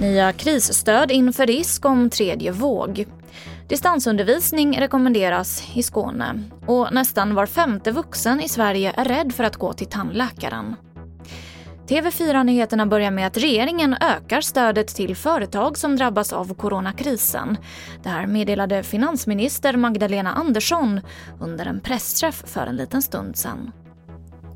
Nya krisstöd inför risk om tredje våg. Distansundervisning rekommenderas i Skåne och nästan var femte vuxen i Sverige är rädd för att gå till tandläkaren. TV4-nyheterna börjar med att regeringen ökar stödet till företag som drabbas av coronakrisen. Det här meddelade finansminister Magdalena Andersson under en pressträff för en liten stund sedan.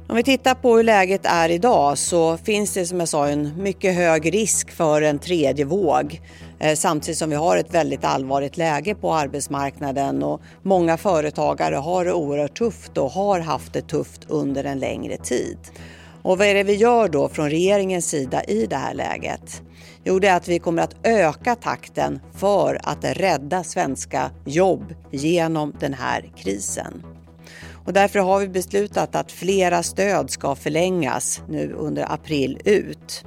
Om vi tittar på hur läget är idag så finns det som jag sa en mycket hög risk för en tredje våg. Eh, samtidigt som vi har ett väldigt allvarligt läge på arbetsmarknaden och många företagare har det oerhört tufft och har haft det tufft under en längre tid. Och vad är det vi gör då från regeringens sida i det här läget? Jo, det är att vi kommer att öka takten för att rädda svenska jobb genom den här krisen. Och därför har vi beslutat att flera stöd ska förlängas nu under april ut.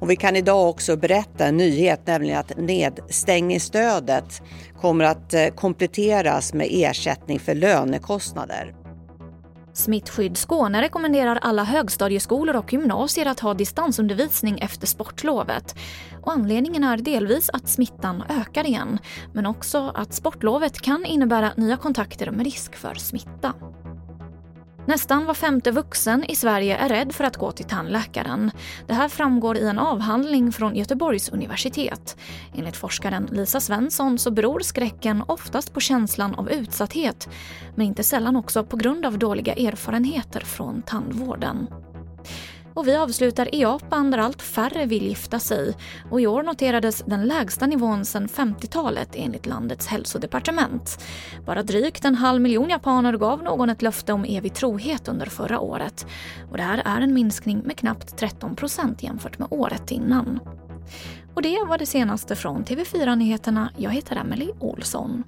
Och vi kan idag också berätta en nyhet, nämligen att nedstängningsstödet kommer att eh, kompletteras med ersättning för lönekostnader. Smittskydd Skåne rekommenderar alla högstadieskolor och gymnasier att ha distansundervisning efter sportlovet. Och anledningen är delvis att smittan ökar igen, men också att sportlovet kan innebära nya kontakter med risk för smitta. Nästan var femte vuxen i Sverige är rädd för att gå till tandläkaren. Det här framgår i en avhandling från Göteborgs universitet. Enligt forskaren Lisa Svensson så beror skräcken oftast på känslan av utsatthet men inte sällan också på grund av dåliga erfarenheter från tandvården. Och vi avslutar i Japan där allt färre vill gifta sig. Och I år noterades den lägsta nivån sedan 50-talet enligt landets hälsodepartement. Bara drygt en halv miljon japaner gav någon ett löfte om evig trohet under förra året. Och Det här är en minskning med knappt 13 procent jämfört med året innan. Och det var det senaste från TV4 Nyheterna. Jag heter Emily Olsson.